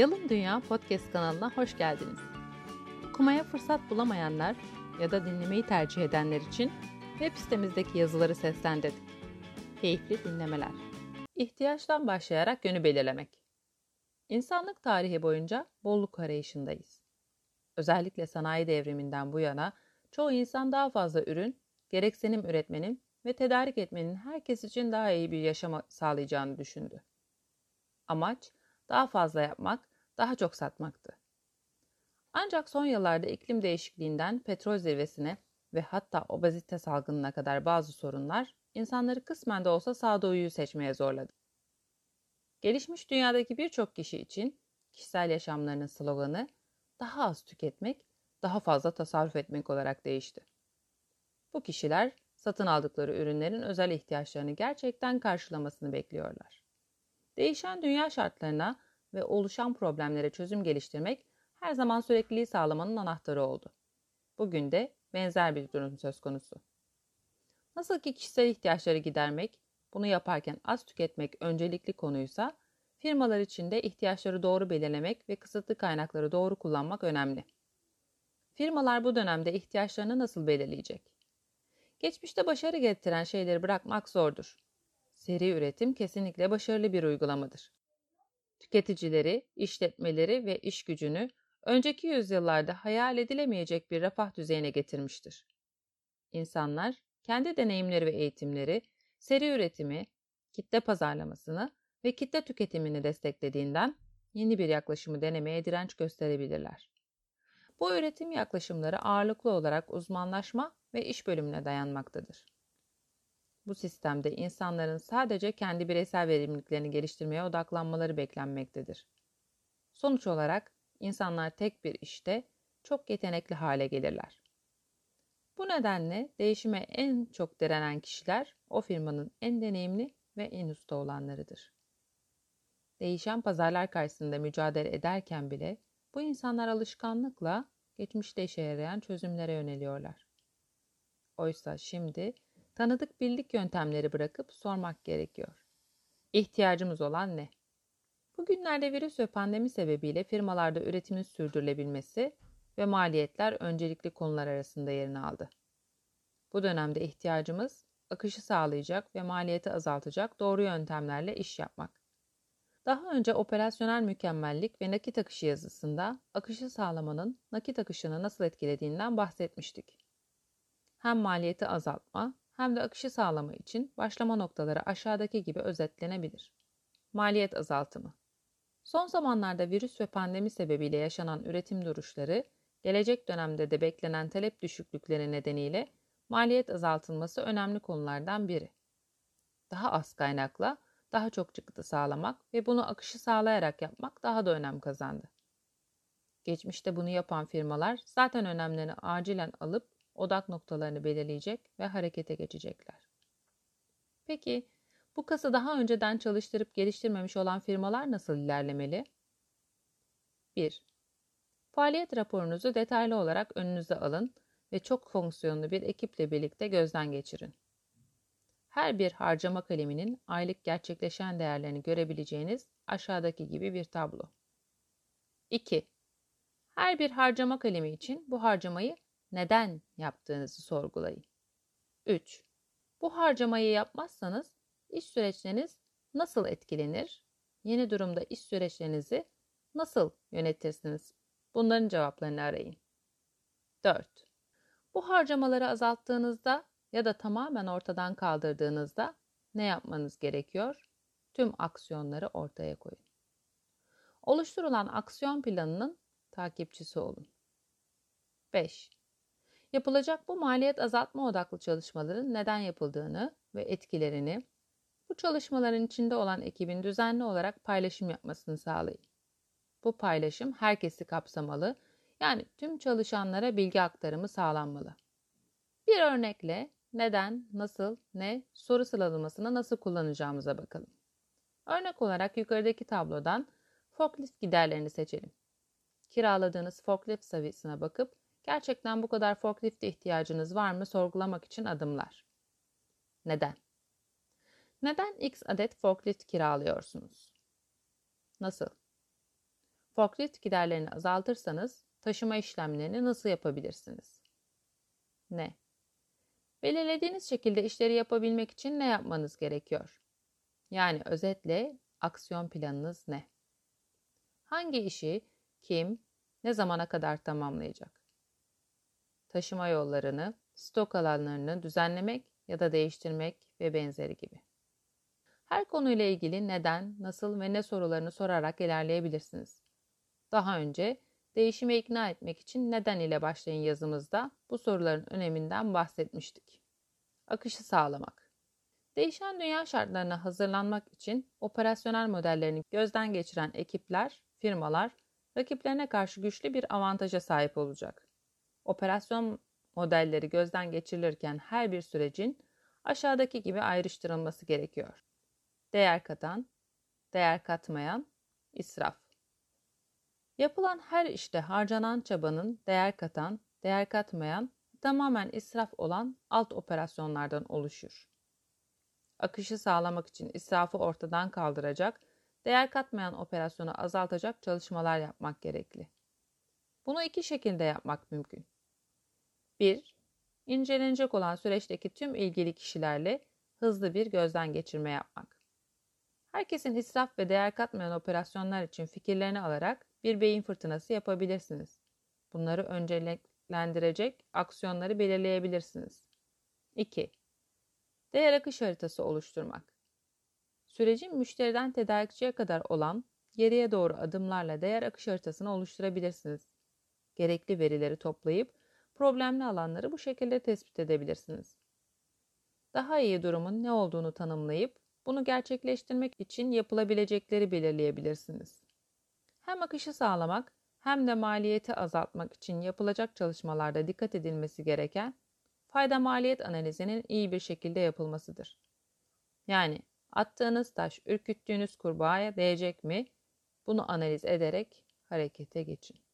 Yalın Dünya Podcast kanalına hoş geldiniz. Okumaya fırsat bulamayanlar ya da dinlemeyi tercih edenler için web sitemizdeki yazıları seslendirdik. Keyifli dinlemeler. İhtiyaçtan başlayarak yönü belirlemek. İnsanlık tarihi boyunca bolluk arayışındayız. Özellikle sanayi devriminden bu yana çoğu insan daha fazla ürün, gereksinim üretmenin ve tedarik etmenin herkes için daha iyi bir yaşam sağlayacağını düşündü. Amaç daha fazla yapmak, daha çok satmaktı. Ancak son yıllarda iklim değişikliğinden petrol zirvesine ve hatta obezite salgınına kadar bazı sorunlar insanları kısmen de olsa sağduyuyu seçmeye zorladı. Gelişmiş dünyadaki birçok kişi için kişisel yaşamlarının sloganı daha az tüketmek, daha fazla tasarruf etmek olarak değişti. Bu kişiler satın aldıkları ürünlerin özel ihtiyaçlarını gerçekten karşılamasını bekliyorlar. Değişen dünya şartlarına ve oluşan problemlere çözüm geliştirmek her zaman sürekliliği sağlamanın anahtarı oldu. Bugün de benzer bir durum söz konusu. Nasıl ki kişisel ihtiyaçları gidermek, bunu yaparken az tüketmek öncelikli konuysa, firmalar için de ihtiyaçları doğru belirlemek ve kısıtlı kaynakları doğru kullanmak önemli. Firmalar bu dönemde ihtiyaçlarını nasıl belirleyecek? Geçmişte başarı getiren şeyleri bırakmak zordur. Seri üretim kesinlikle başarılı bir uygulamadır. Tüketicileri, işletmeleri ve iş gücünü önceki yüzyıllarda hayal edilemeyecek bir refah düzeyine getirmiştir. İnsanlar kendi deneyimleri ve eğitimleri, seri üretimi, kitle pazarlamasını ve kitle tüketimini desteklediğinden yeni bir yaklaşımı denemeye direnç gösterebilirler. Bu üretim yaklaşımları ağırlıklı olarak uzmanlaşma ve iş bölümüne dayanmaktadır. Bu sistemde insanların sadece kendi bireysel verimliliklerini geliştirmeye odaklanmaları beklenmektedir. Sonuç olarak insanlar tek bir işte çok yetenekli hale gelirler. Bu nedenle değişime en çok direnen kişiler o firmanın en deneyimli ve en usta olanlarıdır. Değişen pazarlar karşısında mücadele ederken bile bu insanlar alışkanlıkla geçmişte işe yarayan çözümlere yöneliyorlar. Oysa şimdi tanıdık bildik yöntemleri bırakıp sormak gerekiyor. İhtiyacımız olan ne? Bugünlerde virüs ve pandemi sebebiyle firmalarda üretimin sürdürülebilmesi ve maliyetler öncelikli konular arasında yerini aldı. Bu dönemde ihtiyacımız akışı sağlayacak ve maliyeti azaltacak doğru yöntemlerle iş yapmak. Daha önce operasyonel mükemmellik ve nakit akışı yazısında akışı sağlamanın nakit akışını nasıl etkilediğinden bahsetmiştik. Hem maliyeti azaltma hem de akışı sağlama için başlama noktaları aşağıdaki gibi özetlenebilir. Maliyet azaltımı Son zamanlarda virüs ve pandemi sebebiyle yaşanan üretim duruşları, gelecek dönemde de beklenen talep düşüklükleri nedeniyle maliyet azaltılması önemli konulardan biri. Daha az kaynakla daha çok çıktı sağlamak ve bunu akışı sağlayarak yapmak daha da önem kazandı. Geçmişte bunu yapan firmalar zaten önemlerini acilen alıp odak noktalarını belirleyecek ve harekete geçecekler. Peki bu kası daha önceden çalıştırıp geliştirmemiş olan firmalar nasıl ilerlemeli? 1. Faaliyet raporunuzu detaylı olarak önünüze alın ve çok fonksiyonlu bir ekiple birlikte gözden geçirin. Her bir harcama kaleminin aylık gerçekleşen değerlerini görebileceğiniz aşağıdaki gibi bir tablo. 2. Her bir harcama kalemi için bu harcamayı neden yaptığınızı sorgulayın. 3. Bu harcamayı yapmazsanız iş süreçleriniz nasıl etkilenir? Yeni durumda iş süreçlerinizi nasıl yönetirsiniz? Bunların cevaplarını arayın. 4. Bu harcamaları azalttığınızda ya da tamamen ortadan kaldırdığınızda ne yapmanız gerekiyor? Tüm aksiyonları ortaya koyun. Oluşturulan aksiyon planının takipçisi olun. 5. Yapılacak bu maliyet azaltma odaklı çalışmaların neden yapıldığını ve etkilerini bu çalışmaların içinde olan ekibin düzenli olarak paylaşım yapmasını sağlayın. Bu paylaşım herkesi kapsamalı, yani tüm çalışanlara bilgi aktarımı sağlanmalı. Bir örnekle neden, nasıl, ne soru sıralamasını nasıl kullanacağımıza bakalım. Örnek olarak yukarıdaki tablodan forklift giderlerini seçelim. Kiraladığınız forklift seviyesine bakıp gerçekten bu kadar forklift ihtiyacınız var mı sorgulamak için adımlar. Neden? Neden X adet forklift kiralıyorsunuz? Nasıl? Forklift giderlerini azaltırsanız taşıma işlemlerini nasıl yapabilirsiniz? Ne? Belirlediğiniz şekilde işleri yapabilmek için ne yapmanız gerekiyor? Yani özetle aksiyon planınız ne? Hangi işi kim, ne zamana kadar tamamlayacak? Taşıma yollarını, stok alanlarını düzenlemek ya da değiştirmek ve benzeri gibi. Her konuyla ilgili neden, nasıl ve ne sorularını sorarak ilerleyebilirsiniz. Daha önce değişime ikna etmek için neden ile başlayın yazımızda bu soruların öneminden bahsetmiştik. Akışı sağlamak. Değişen dünya şartlarına hazırlanmak için operasyonel modellerini gözden geçiren ekipler, firmalar rakiplerine karşı güçlü bir avantaja sahip olacak. Operasyon modelleri gözden geçirilirken her bir sürecin aşağıdaki gibi ayrıştırılması gerekiyor. Değer katan, değer katmayan, israf. Yapılan her işte harcanan çabanın değer katan, değer katmayan, tamamen israf olan alt operasyonlardan oluşur. Akışı sağlamak için israfı ortadan kaldıracak, değer katmayan operasyonu azaltacak çalışmalar yapmak gerekli. Bunu iki şekilde yapmak mümkün. 1. İncelenecek olan süreçteki tüm ilgili kişilerle hızlı bir gözden geçirme yapmak. Herkesin israf ve değer katmayan operasyonlar için fikirlerini alarak bir beyin fırtınası yapabilirsiniz. Bunları önceliklendirecek aksiyonları belirleyebilirsiniz. 2. Değer akış haritası oluşturmak. Sürecin müşteriden tedarikçiye kadar olan geriye doğru adımlarla değer akış haritasını oluşturabilirsiniz. Gerekli verileri toplayıp problemli alanları bu şekilde tespit edebilirsiniz. Daha iyi durumun ne olduğunu tanımlayıp bunu gerçekleştirmek için yapılabilecekleri belirleyebilirsiniz. Hem akışı sağlamak hem de maliyeti azaltmak için yapılacak çalışmalarda dikkat edilmesi gereken fayda maliyet analizinin iyi bir şekilde yapılmasıdır. Yani attığınız taş ürküttüğünüz kurbağaya değecek mi? Bunu analiz ederek harekete geçin.